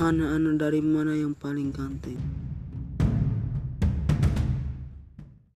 anak-anak dari mana yang paling ganteng?